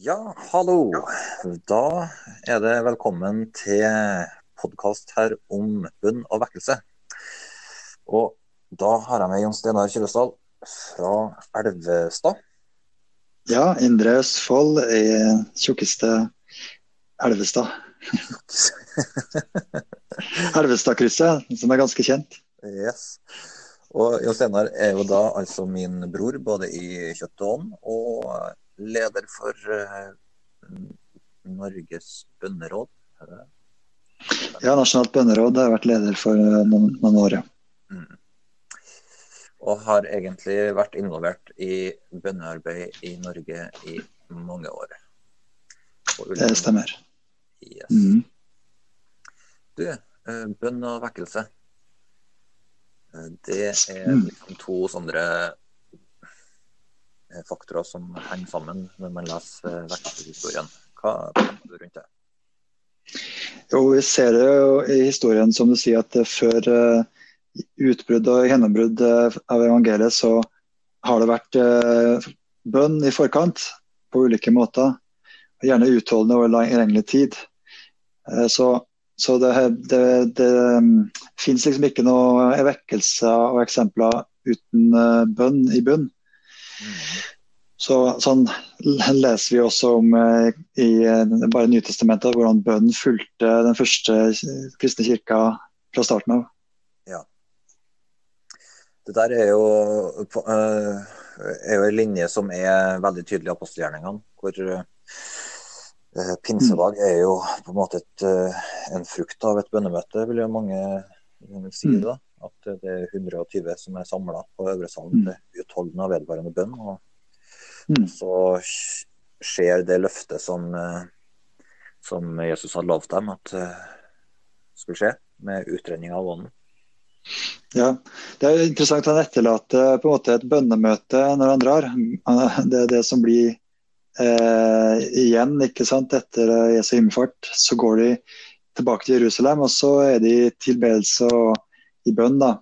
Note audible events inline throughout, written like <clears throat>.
Ja, hallo. Da er det velkommen til podkast her om bønn og vekkelse. Og da har jeg med Jon Steinar Kjølesdal fra Elvestad. Ja, Indre Østfold i tjukkeste Elvestad. <laughs> Elvestadkrysset, som er ganske kjent. Yes. Og Jon Steinar er jo da altså min bror både i kjøtt og ånd, og leder for uh, Norges bønneråd. Ja, Nasjonalt bønneråd har jeg vært leder for eh, noen, noen år, ja. Mm. Og har egentlig vært involvert i bønnearbeid i Norge i mange år. Det stemmer. Yes. Mm. Du, eh, bønn og vekkelse. Det er mm. liksom to sånne eh, faktorer som henger sammen når man leser eh, veksthistorien. Hva tenker du rundt det? Jo, Vi ser det jo i historien som du sier at før uh, utbrudd og gjennombrudd av evangeliet, så har det vært bønn i forkant på ulike måter. Gjerne utholdende over lang, lengre tid. Så så det, det, det um, fins liksom ikke noe vekkelser og eksempler uten bønn i bunn. Mm. Så, sånn leser vi også om uh, i uh, bare Nytestamentet hvordan bønnen fulgte den første kristne kirka fra starten av. Ja. Det der er jo, er jo en linje som er veldig tydelig i apostelgjerningene. hvor Eh, pinsedag er jo på en måte et, eh, en frukt av et bønnemøte, vil jo mange si. det da. At det er 120 som er samla på øvre salen mm. til utholdende og vedvarende bønn. Og mm. så skjer det løftet som, eh, som Jesus hadde lovt dem at skulle skje, med utrenning av ånden. Ja, Det er interessant at han etterlater på en måte et bønnemøte når han drar. Det er det som blir eh, igjen, ikke sant, etter eh, Jesu himmelfart, så går de tilbake til Jerusalem, og så er de tilbedelse og i bønn. da,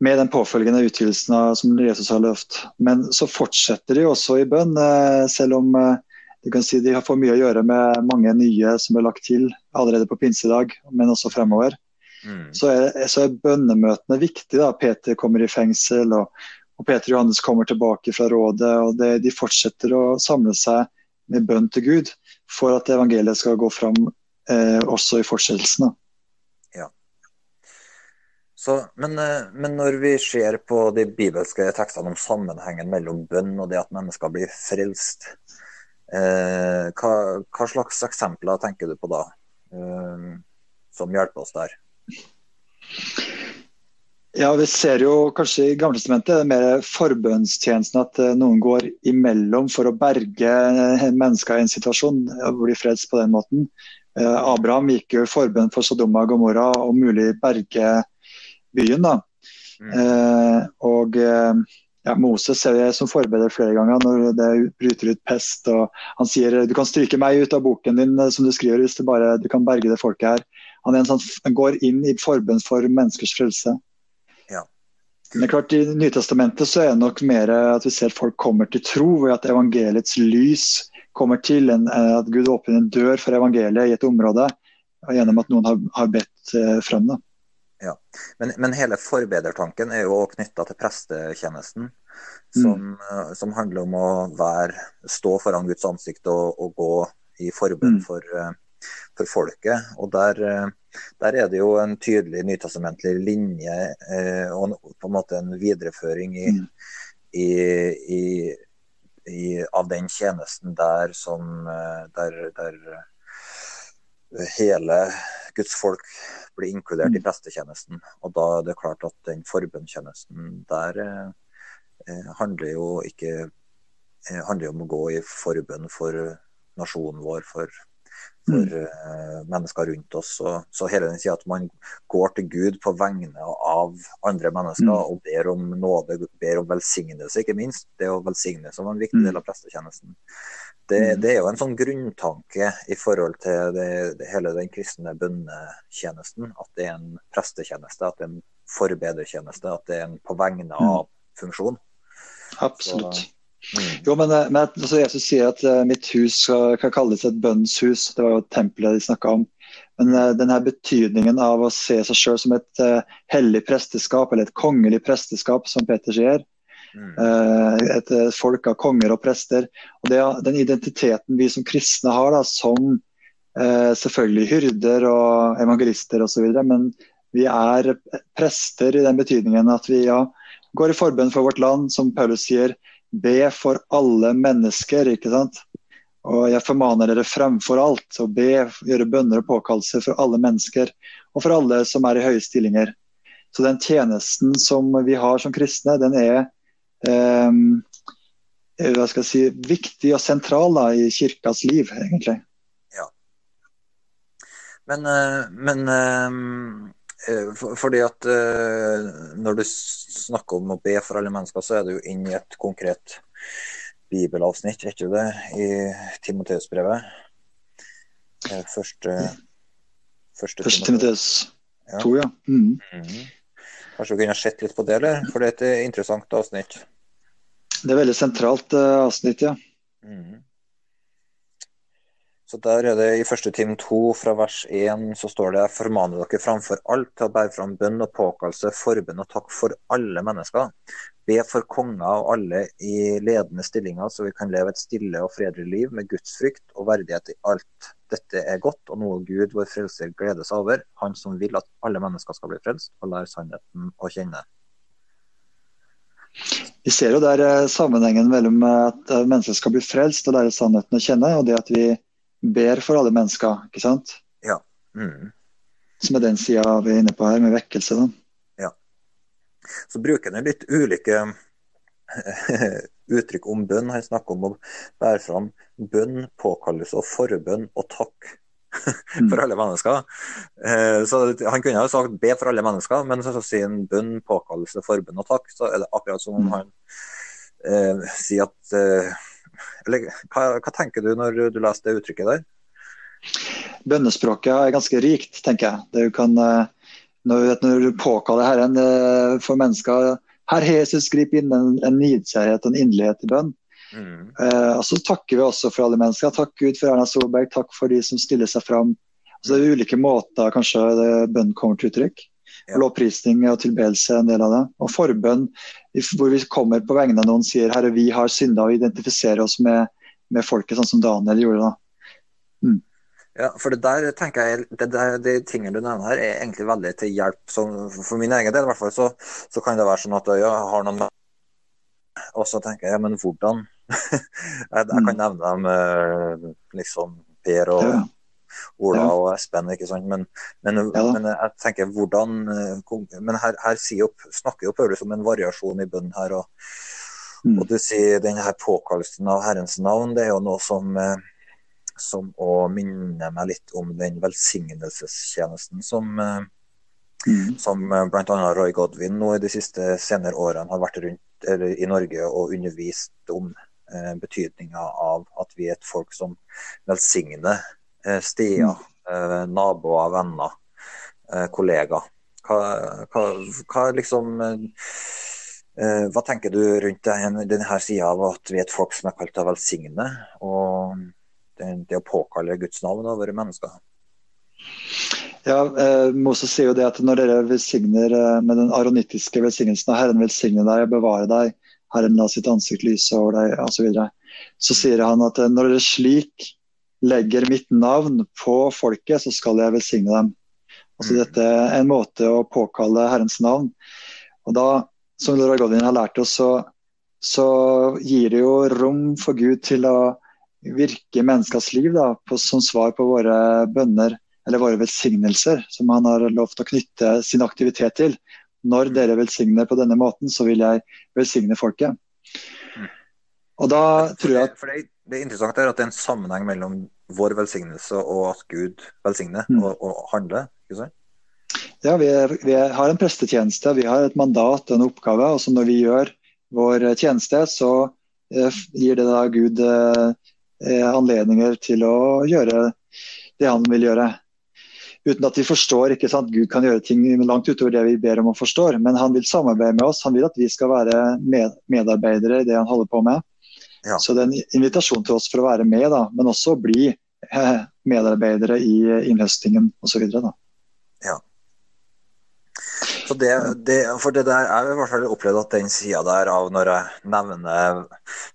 Med den påfølgende utgivelsen som Jesus har løft. Men så fortsetter de også i bønn, eh, selv om eh, du kan si de har fått mye å gjøre med mange nye som er lagt til allerede på pinsedag, men også fremover. Mm. Så, er, så er bønnemøtene viktige. da, Peter kommer i fengsel, og og Peter Johannes kommer tilbake fra rådet. og det, De fortsetter å samle seg med bønn til Gud for at evangeliet skal gå fram eh, også i fortsettelsen. Så, men, eh, men, når vi ser på de bibelske tekstene om sammenhengen mellom bønn og det at mennesker blir frelst, eh, hva, hva, slags eksempler tenker du på da, eh, som hjelper oss der? Ja, Vi ser jo kanskje i Gamletestamentet mer forbønnstjenesten at eh, noen går imellom for å berge eh, mennesker i en situasjon og bli freds på den måten. Eh, Abraham gikk jo i forbønn for Sodoma og Gomorra og mulig berge byen. da. Mm. Eh, og ja, Moses ser jeg som forbereder flere ganger når det bryter ut pest. og Han sier du kan stryke meg ut av boken din som du skriver hvis du bare du kan berge det folket her. Han, sånn, han går inn i forbønn for menneskers frelse. Men klart I Nytestamentet så er det nok mer at vi ser folk kommer til tro ved at evangeliets lys kommer til. En, At Gud åpner en dør for evangeliet i et område gjennom at noen har, har bedt eh, frem det. Ja, men, men, hele forbedertanken er jo knytta til prestetjenesten. Som, mm. som, handler om å være, stå foran Guds ansikt og, og gå i forbønn mm. for, uh, for folket. Og der, eh, der, er det jo en tydelig nytestamentlig linje eh, og på en måte en videreføring i, mm. i, i, i, av den tjenesten der som eh, der, der hele Guds folk blir inkludert i mm. prestetjenesten. Og da er det klart at den forbønntjenesten der eh, handler jo ikke eh, handler om å gå i forbønn for nasjonen vår, for for eh, mennesker rundt oss. Så, så hele den sier at man går til Gud på vegne av andre mennesker mm. og ber om nåde, ber om velsignelse, ikke minst. Det å velsigne som en viktig mm. del av prestetjenesten. Det, mm. det, er jo en sånn grunntanke i forhold til det, det, hele den kristne bønnetjenesten. At det er en prestetjeneste, at det er en forbedertjeneste, at det er en på vegne mm. av funksjon. Absolutt. Så, Mm. Jo, men, eh, men altså, Jesus sier at uh, mitt hus kan kalles et bønnshus. Det var jo tempelet de snakka om. Men uh, denne betydningen av å se seg sjøl som et uh, hellig presteskap, eller et kongelig presteskap, som Peter sier. Mm. et folk av konger og prester. Og det, Den identiteten vi som kristne har, da, som selvfølgelig hyrder og evangelister osv., men vi er prester i den betydningen at vi ja, går i forbønn for vårt land, som Paulus sier Be for alle mennesker, ikke sant. Og jeg formaner dere fremfor alt å be, gjøre bønner og påkallelser for alle mennesker, og for alle som er i høye stillinger. Så den tjenesten som vi har som kristne, den er eh, hva skal jeg si, viktig og sentral da, i kirkas liv, egentlig. Ja. Men, eh, men eh, fordi at eh, når du snakker om å be for alle mennesker, så er det jo inn i et konkret bibelavsnitt, ikke det, i Timoteus-brevet? Første, første, Timoteus 2, ja. Mm. Mm. Kanskje vi kunne sett litt på det, eller? For det er et interessant avsnitt. Det er veldig sentralt uh, avsnitt, ja. Mm. Så der er det I første time to fra vers 1 så står det formaner dere framfor alt til å bære fram bønn og påkallelse, forbønn og takk for alle mennesker. Be for konger og alle i ledende stillinger, så vi kan leve et stille og fredelig liv med gudsfrykt og verdighet i alt. Dette er godt og noe Gud, vår frelser, gleder seg over. Han som vil at alle mennesker skal bli frelst og lære sannheten å kjenne. Vi ser jo der eh, sammenhengen mellom at eh, mennesker skal bli frelst og lære sannheten å kjenne, og det at vi ber for alle mennesker, ikke sant? Ja. Mm. Som er den sida vi er inne på her, med vekkelse. da. Ja. Så bruker han litt ulike <laughs> uttrykk om bønn. Han snakker om å bære fram bønn, påkallelse og forbønn og takk <laughs> for mm. alle mennesker. Eh, så Han kunne ha sagt be for alle mennesker, men så sier han bønn, påkallelse, forbønn og takk. Så er det akkurat som om mm. han eh, sier at eh, eller hva, hva, tenker du når du leser det uttrykket der? Bønnespråket er ganske rikt, tenker jeg. Du kan, eh, når, når, du påkaller Herren eh, for mennesker Herr Jesus, grip inn en, en nidkjærhet og en inderlighet i bønn. Mm. Eh, og så takker vi også for alle mennesker. Takk Gud for Erna Solberg, takk for de som stiller seg fram. Altså, det er ulike måter kanskje bønn kommer til uttrykk. Ja. Lovprisning og tilbedelse en del av det. Og forbønn, hvor vi kommer på vegne av noen sier herre, vi har synda og identifiserer oss med, med, folket, sånn som Daniel gjorde da. Mm. Ja, for det der tenker jeg, det der, De tingene du nevner her, er egentlig veldig til hjelp. Så for min egen del i hvert fall, så, så kan det være sånn at jeg har noen Og så tenker jeg, ja, men hvordan? <laughs> jeg, jeg, kan mm. nevne dem eh, liksom Per og ja. Ola ja. og Espen. ikke sant? Men, men, ja. men, jeg tenker hvordan eh, Men her, her jo, snakker jo Paulus om en variasjon i bønnen her. Og, mm. og du sier denne her påkallelsen av Herrens navn, det er jo noe som eh, som å minne meg litt om den velsignelsestjenesten som, eh, mm. som bl.a. Roy Godwin nå i de siste senere årene har vært rundt eller, i Norge og undervist om eh, betydninga av at vi er et folk som velsigner Eh, steder, mm. eh, naboer, venner, eh, kollegaer. Hva, hva, hva, liksom Hva tenker du rundt denne sida av at vi er et folk som er kalt å velsigne, og det, å påkalle Guds navn over mennesker? Ja, eh, Moses sier jo det at når dere velsigner med den aronittiske velsignelsen av Herren velsigne deg og bevare deg, Herren la sitt ansikt lyse over deg osv., så, så sier han at når dere slik legger mitt navn på folket, så skal jeg velsigne dem. Altså, mm. Dette er en måte å påkalle Herrens navn. Og da, som Laura Godin har lært oss, så, så, gir det jo rom for Gud til å virke i menneskers liv da, på, som svar på våre bønner eller våre velsignelser, som han har lovt å knytte sin aktivitet til. Når mm. dere velsigner på denne måten, så vil jeg velsigne folket. Og da tror jeg at det er interessant er at det er en sammenheng mellom vår velsignelse og at Gud velsigner mm. og, og, handler. ikke sant? Ja, vi, er, vi er, har en prestetjeneste, vi har et mandat og en oppgave. og Når vi gjør vår tjeneste, så eh, gir det da Gud eh, eh, anledninger til å gjøre det han vil gjøre. uten at vi forstår. ikke sant? Gud kan gjøre ting langt utover det vi ber om og forstår. Men han vil samarbeide med oss. Han vil at vi skal være med, medarbeidere i det han holder på med. Ja. Så det er en invitasjon til oss for å være med, da, men også bli eh, medarbeidere i innhøstingen osv. Ja. Så det, det, for det der, Jeg har i hvert fall opplevd at den sida der av når jeg nevner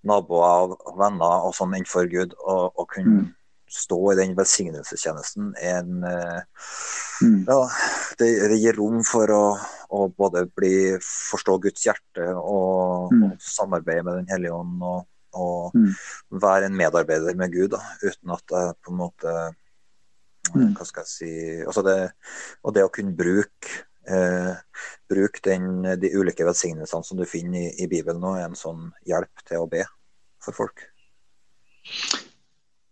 naboer og venner og sånn innenfor Gud, og, og kunne mm stå i den velsignelsestjenesten en eh, mm. ja, det, det, gir rom for å, å, både bli, forstå Guds hjerte og, mm. og samarbeide med Den hellige ånd. og, og mm. være en medarbeider med Gud, da, uten at jeg på en måte mm. Hva skal jeg si altså det, Og det å kunne bruke eh, bruke den, de ulike velsignelsene som du finner i, i Bibelen, og er en sånn hjelp til å be for folk.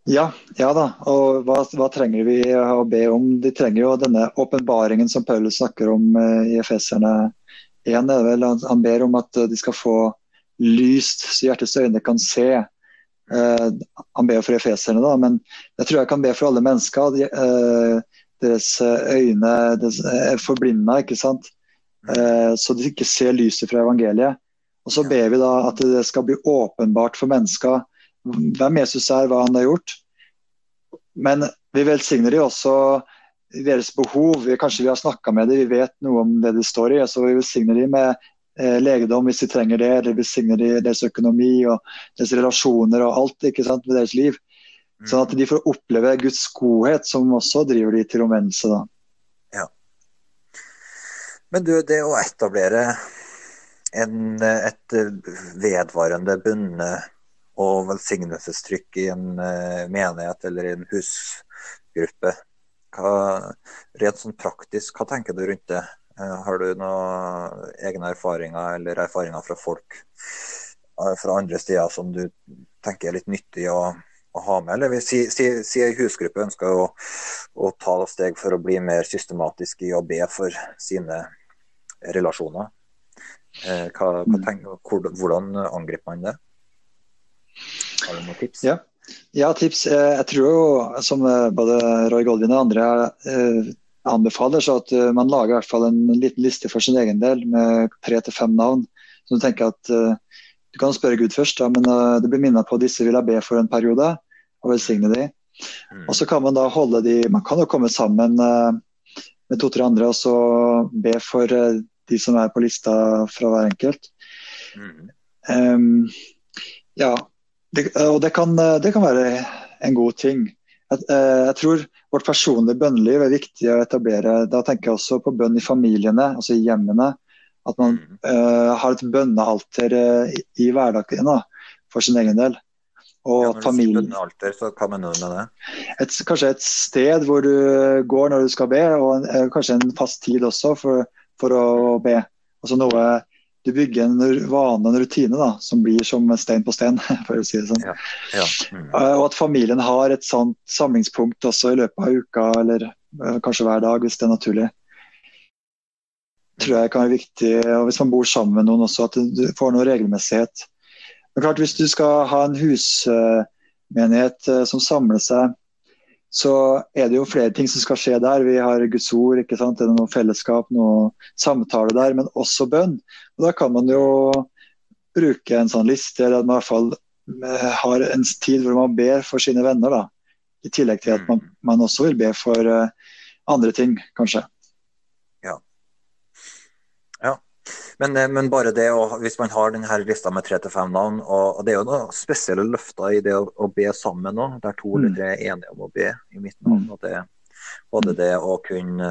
Ja, ja da. Og hva, hva, trenger vi å be om? De trenger jo denne åpenbaringen som Paulus snakker om eh, i Efeserne 1. Han ber om at de skal få lyst, så hjertets øyne kan se. Uh, han ber for efeserne, da, men jeg tror jeg kan be for alle mennesker. Uh, deres øyne deres, er forblinda, ikke sant. så de ikke ser lyset fra evangeliet. Og så ber vi da at det skal bli åpenbart for mennesker hvem Jesus er, hva han har gjort. Men vi velsigner de også i deres behov. Vi, kanskje vi har snakka med dem, vi vet noe om det de står i. så Vi velsigner de med eh, legedom hvis de trenger det, eller besigner de deres økonomi og deres relasjoner og alt ikke sant, med deres liv. Mm. Sånn at de får oppleve Guds godhet, som også driver de til omvendelse. da. Ja. Men du, det å etablere en, et vedvarende bundet og velsignelsestrykk i en uh, menighet eller i en husgruppe. Hva, rent sånn praktisk, hva tenker du rundt det? Uh, har du noen egne erfaringer eller erfaringer fra folk uh, fra andre steder som du tenker er litt nyttig å, å ha med? Eller si, si, si en husgruppe ønsker å, å ta steg for å bli mer systematisk i å be for sine relasjoner. Hva, hva mm. tenker, hvordan angriper man det? Har du noen tips? Ja. ja, tips. Eh, jeg tror jo, som eh, både Roy Goldvin og andre eh, anbefaler, så at man lager i hvert fall en liten liste for sin egen del med tre til fem navn. Så du tenker at du kan spørre Gud først, da, men det blir minnet på at disse vil jeg be for en periode, og velsigne de. Mm. Og så kan man da holde de Man kan jo komme sammen med to-tre andre og så be for de som er på lista fra hver enkelt. Mm. Um, ja, det, og det kan, det kan, være en god ting. Jeg, eh, jeg, tror vårt personlige bønneliv er viktig å etablere. Da tenker jeg også på bønn i familiene, altså i hjemmene. At man uh, har et bønnealter uh, i, hverdagen da, for sin egen del. Og ja, når du sier bønnealter, så hva mener du med det? Et, kanskje et sted hvor du går når du skal be, og en, kanskje en fast tid også for, for å be. Altså noe du bygger en vane, en rutine, da, som blir som stein på stein. <laughs> for å si det sånn. Ja, ja. Mm. Og at familien har et sånt samlingspunkt også i løpet av uka, eller uh, kanskje hver dag, hvis det er naturlig. tror jeg kan være viktig, og Hvis man bor sammen med noen også, at du får noe regelmessighet. Men klart, Hvis du skal ha en husmenighet uh, som samler seg så er det jo flere ting som skal skje der. Vi har Guds ord, ikke sant? det er noe fellesskap, noe samtale der, men også bønn. Og Da kan man jo bruke en sånn liste, eller at man i hvert fall eh, har en tid hvor man ber for sine venner. da. I tillegg til at man, man også vil be for uh, andre ting, kanskje. Men, eh, men, bare det, og hvis man har denne lista med tre til fem navn og, og Det er jo noen spesielle løfter i det å, å be sammen òg, der to eller mm. tre er enige om å be i mitt navn. og det, Både det å kunne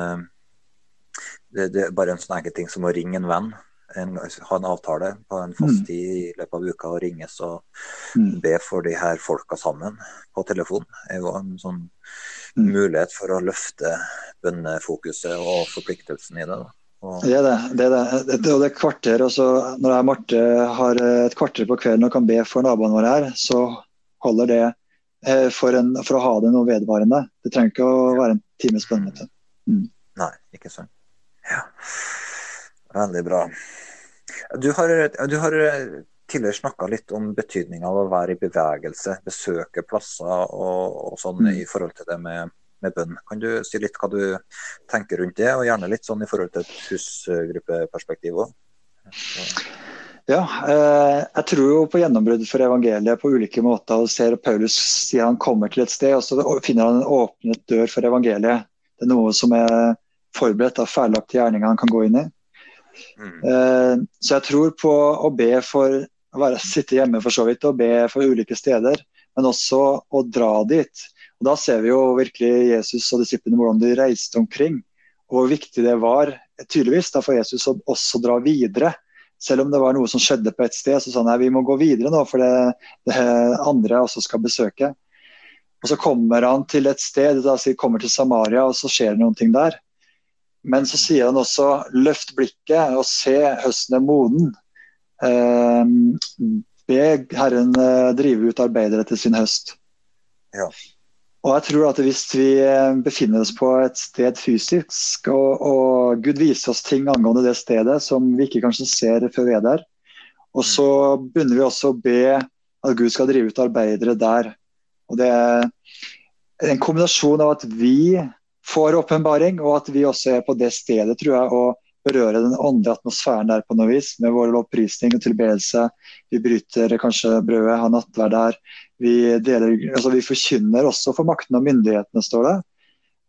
det, det er bare en sånn enkel ting som å ringe en venn. En, ha en avtale på en fast mm. tid i løpet av uka og ringes og mm. be for de her folka sammen på telefon. Det er jo en sånn mulighet for å løfte bønnefokuset og forpliktelsen i det. da. Det er det. det, er det. det, det kvarter, også, når jeg og Marte har et kvarter på kvelden og kan be for naboene våre her, så holder det eh, for, en, for, å ha det noe vedvarende. Det trenger ikke å være en times bønnemøte. Mm. Nei, ikke sant. Ja. Veldig bra. Du har, du har tidligere snakka litt om betydninga av å være i bevegelse, besøke plasser og, og sånn mm. i forhold til det med med bønn. Kan du si litt hva du tenker rundt det, og gjerne litt sånn i forhold til et husgruppeperspektiv òg? Ja, eh, jeg tror jo på gjennombrudd for evangeliet på ulike måter. og ser Paulus sier han kommer til et sted, og så finner han en åpnet dør for evangeliet. Det er noe som er forberedt av ferdiglagte gjerninger han kan gå inn i. Mm. Eh, så jeg tror på å be for å være, sitte hjemme for så vidt og be for ulike steder, men også å dra dit. Og Da ser vi jo virkelig Jesus og disiplene hvordan de reiste omkring. Og hvor viktig det var tydeligvis da for Jesus å også dra videre. Selv om det var noe som skjedde på et sted, så sa han vi må gå videre nå, for det, det andre også skal besøke. Og Så kommer han til et sted, da kommer til Samaria, og så skjer det noen ting der. Men så sier han også løft blikket og se høsten er moden. Eh, be Herren eh, drive ut arbeidere til sin høst. Ja. Og jeg tror at Hvis vi eh, befinner oss på et sted fysisk, og, og, Gud viser oss ting angående det stedet som vi ikke kanskje ser før vi er der, og så begynner vi også å be at Gud skal drive ut arbeidere der. Og Det er en kombinasjon av at vi får åpenbaring, og at vi også er på det stedet, tror jeg, og berører den åndelige atmosfæren der på noe vis, med vår lovprisning og tilbedelse. Vi bryter kanskje brødet, har nattverd der. Vi, deler, altså vi forkynner også for maktene og myndighetene, står det.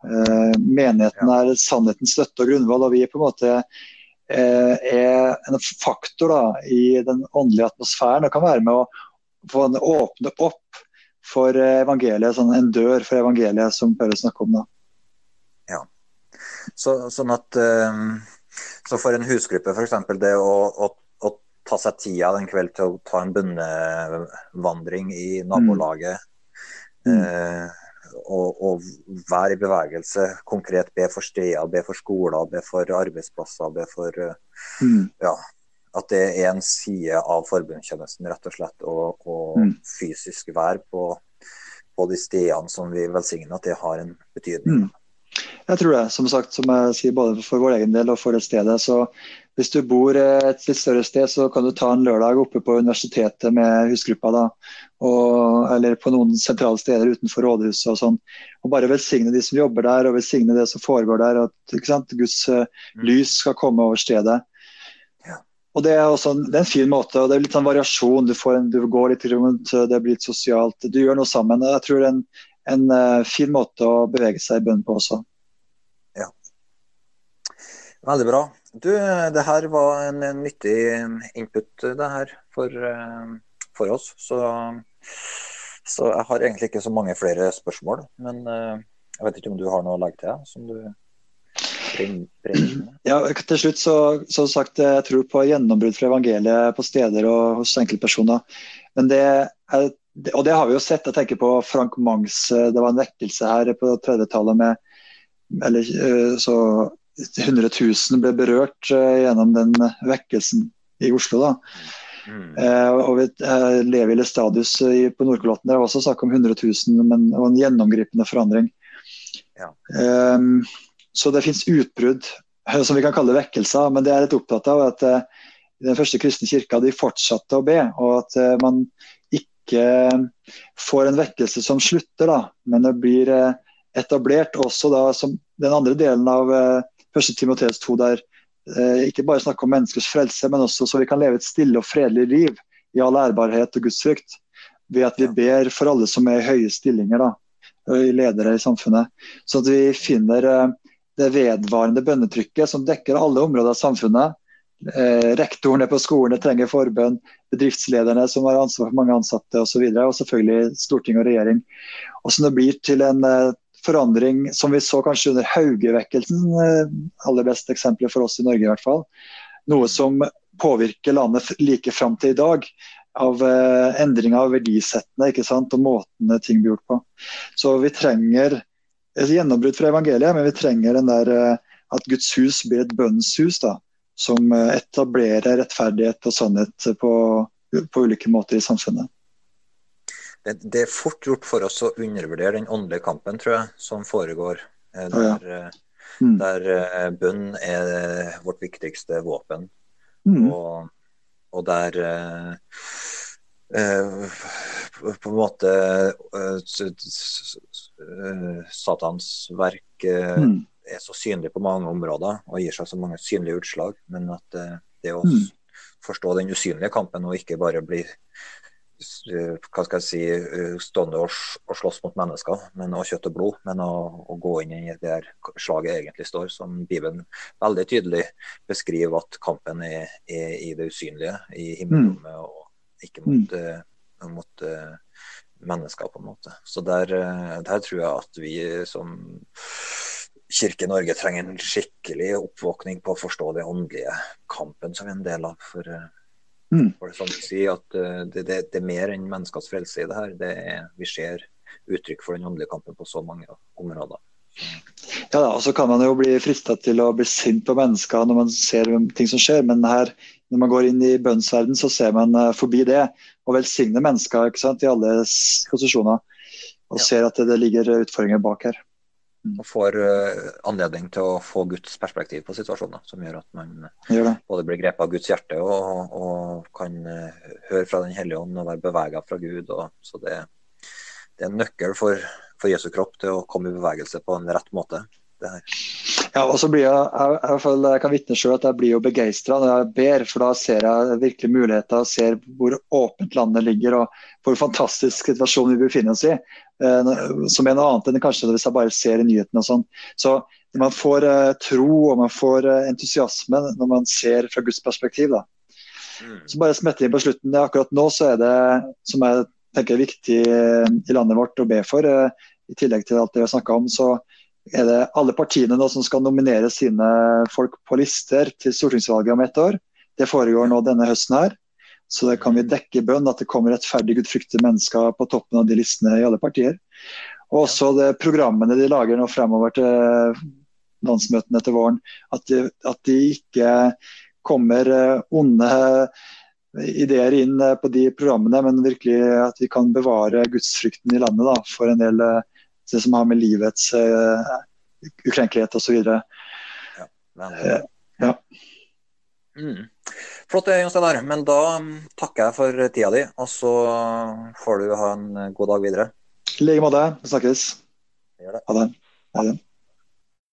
Eh, menigheten er sannhetens støtte og grunnvoll, og vi er på en måte eh, er en faktor da, i den åndelige atmosfæren og kan være med å få en åpne opp for evangeliet, sånn en dør for evangeliet, som Paulus snakker om. da. Ja, så, sånn at så for en husgruppe, f.eks. det å, å, ta seg tida en kveld til å ta en bønnevandring i nabolaget, mm. eh, og, og, være i bevegelse, konkret be for steder, be for skoler, be for arbeidsplasser, be for mm. ja, at det er en side av forbundstjenesten, rett og slett, og, og mm. fysisk være på, på, de stedene som vi velsigner, at det har en betydning. Mm. Jeg tror det. Som sagt, som jeg sier både for vår egen del og for et sted. Så hvis du bor et litt større sted, så kan du ta en lørdag oppe på universitetet med husgruppa. da, og, Eller på noen sentrale steder utenfor rådhuset og sånn. Og bare velsigne de som jobber der, og velsigne det som foregår der. At Guds uh, lys skal komme over stedet. Og Det er også det er en fin måte. og Det er litt sånn variasjon. Du, en, du går litt rundt, det blir litt sosialt. Du gjør noe sammen. Jeg tror det er en, en uh, fin måte å bevege seg i bønn på også. Ja. Veldig bra. Du, det her var en, nyttig input det her for, eh, for oss. Så, så, jeg har egentlig ikke så mange flere spørsmål. Men eh, jeg vet ikke om du har noe å legge til? som du <clears throat> ja, til slutt så, så sagt, Jeg tror på gjennombrudd fra evangeliet på steder og hos enkeltpersoner. Men det er, og det har vi jo sett. Jeg tenker på Frank Mangs. Det var en vekkelse her på 30-tallet med eller, så 100 000 ble berørt uh, gjennom den vekkelsen i Oslo. da. Mm. Uh, og vi lever i Lestadius uh, på Nordkolotten. Det var også snakk om 100 000, men, og en gjennomgripende forandring. Ja. Um, så det fins utbrudd som vi kan kalle vekkelser, men det er litt opptatt av at den første kristne kirka de fortsatte å be, og at man ikke får en vekkelse som slutter, da, men det blir etablert også da som den andre delen av første Timoteus 2 der eh, ikke bare snakker om menneskers frelse, men også så vi kan leve et stille og fredelig liv i all ærbarhet og gudsfrykt. Ved at vi ber for alle som er i høye stillinger, da, i ledere i samfunnet. Så at vi finner eh, det vedvarende bønnetrykket som dekker alle områder av samfunnet. Eh, rektorene på skolene trenger forbønn, bedriftslederne som har ansvar for mange ansatte osv. Og, så videre, og selvfølgelig storting og regjering. Og som det blir til en eh, forandring som vi så kanskje under Haugevekkelsen, eh, aller beste eksempelet for oss i Norge i hvert fall. Noe som påvirker landet like fram til i dag. Av eh, endring av verdisettene ikke sant? og måtene ting blir gjort på. Så vi trenger et gjennombrudd fra evangeliet, men vi trenger den der eh, at Guds hus blir et bønnshus. da, Som uh, etablerer rettferdighet og sannhet på, på ulike måter i samfunnet det, det, er fort gjort for oss å undervurdere den åndelige kampen, tror jeg, som foregår. Eh, der, ja. mm. der eh, bønn er vårt viktigste våpen. Mm. Og, og, der eh, på en måte Satans verk mm. er så synlig på mange områder og gir seg så mange synlige utslag. Men at det å mm. forstå den usynlige kampen og ikke bare bli Eh, hva skal jeg si, eh, stående og, og slåss mot mennesker men, og kjøtt og blod, men å, å gå inn i der slaget egentlig står, som Bibelen veldig tydelig beskriver at kampen er, er i det usynlige, i himmelrommet, mm. og ikke mot, mm. uh, mot uh, mennesker, på en måte. Så der, der, tror jeg at vi som Kirke Norge trenger en skikkelig oppvåkning på å forstå den åndelige kampen som vi er en del av. for Mm. For det, som du sier, at eh, det, det, det, er mer enn menneskers frelse i det her. Det er, vi ser uttrykk for den åndelige kampen på så mange områder. Ja, da, og så kan man jo bli frista til å bli sint på mennesker når man ser ting som skjer, men her, når man går inn i bønnsverden, så ser man eh, forbi det og velsigner mennesker ikke sant, i alle posisjoner. Og ja. ser at det, det ligger utfordringer bak her. Mm. og får uh, anledning til å få Guds perspektiv på situasjonen. Som gjør at man både blir grepet av Guds hjerte og, og kan uh, høre fra Den hellige ånd og være bevega fra Gud. Og, så det, det, er en nøkkel for, for Jesu kropp til å komme i bevegelse på en rett måte. Ja, og så blir jeg, jeg, jeg, jeg kan vitne selv at jeg blir jo begeistra når jeg ber, for da ser jeg virkelig muligheter, og ser hvor åpent landet ligger og hvor fantastisk situasjon vi befinner oss i. Eh, som er noe annet enn kanskje hvis jeg bare ser i nyhetene og sånn. Så man får eh, tro og man får eh, entusiasme når man ser fra Guds perspektiv. da. Mm. Så bare smette inn på slutten. Akkurat nå så er det som jeg tenker er viktig i landet vårt å be for, i tillegg til alt det vi har snakka om, så er det alle partiene nå som skal nominere sine folk på lister til stortingsvalget om ett år. Det foregår nå denne høsten her. Så det kan vi dekke i bønn at det kommer rettferdig, gudfryktige mennesker på toppen av de listene i alle partier. Og også det programmene de lager nå fremover til landsmøtene etter våren. At de, at de ikke kommer eh, onde ideer inn eh, på de programmene, men virkelig at vi kan bevare gudsfrykten i landet da, for en del eh, det som har med livets uh, ukrenkelighet osv. Ja, men... uh, ja. Mm. Flott, Jon Steinar. Men da takker jeg for tida di, og så får du ha en god dag videre. I like måte. Vi snakkes. Ha det. Ha det.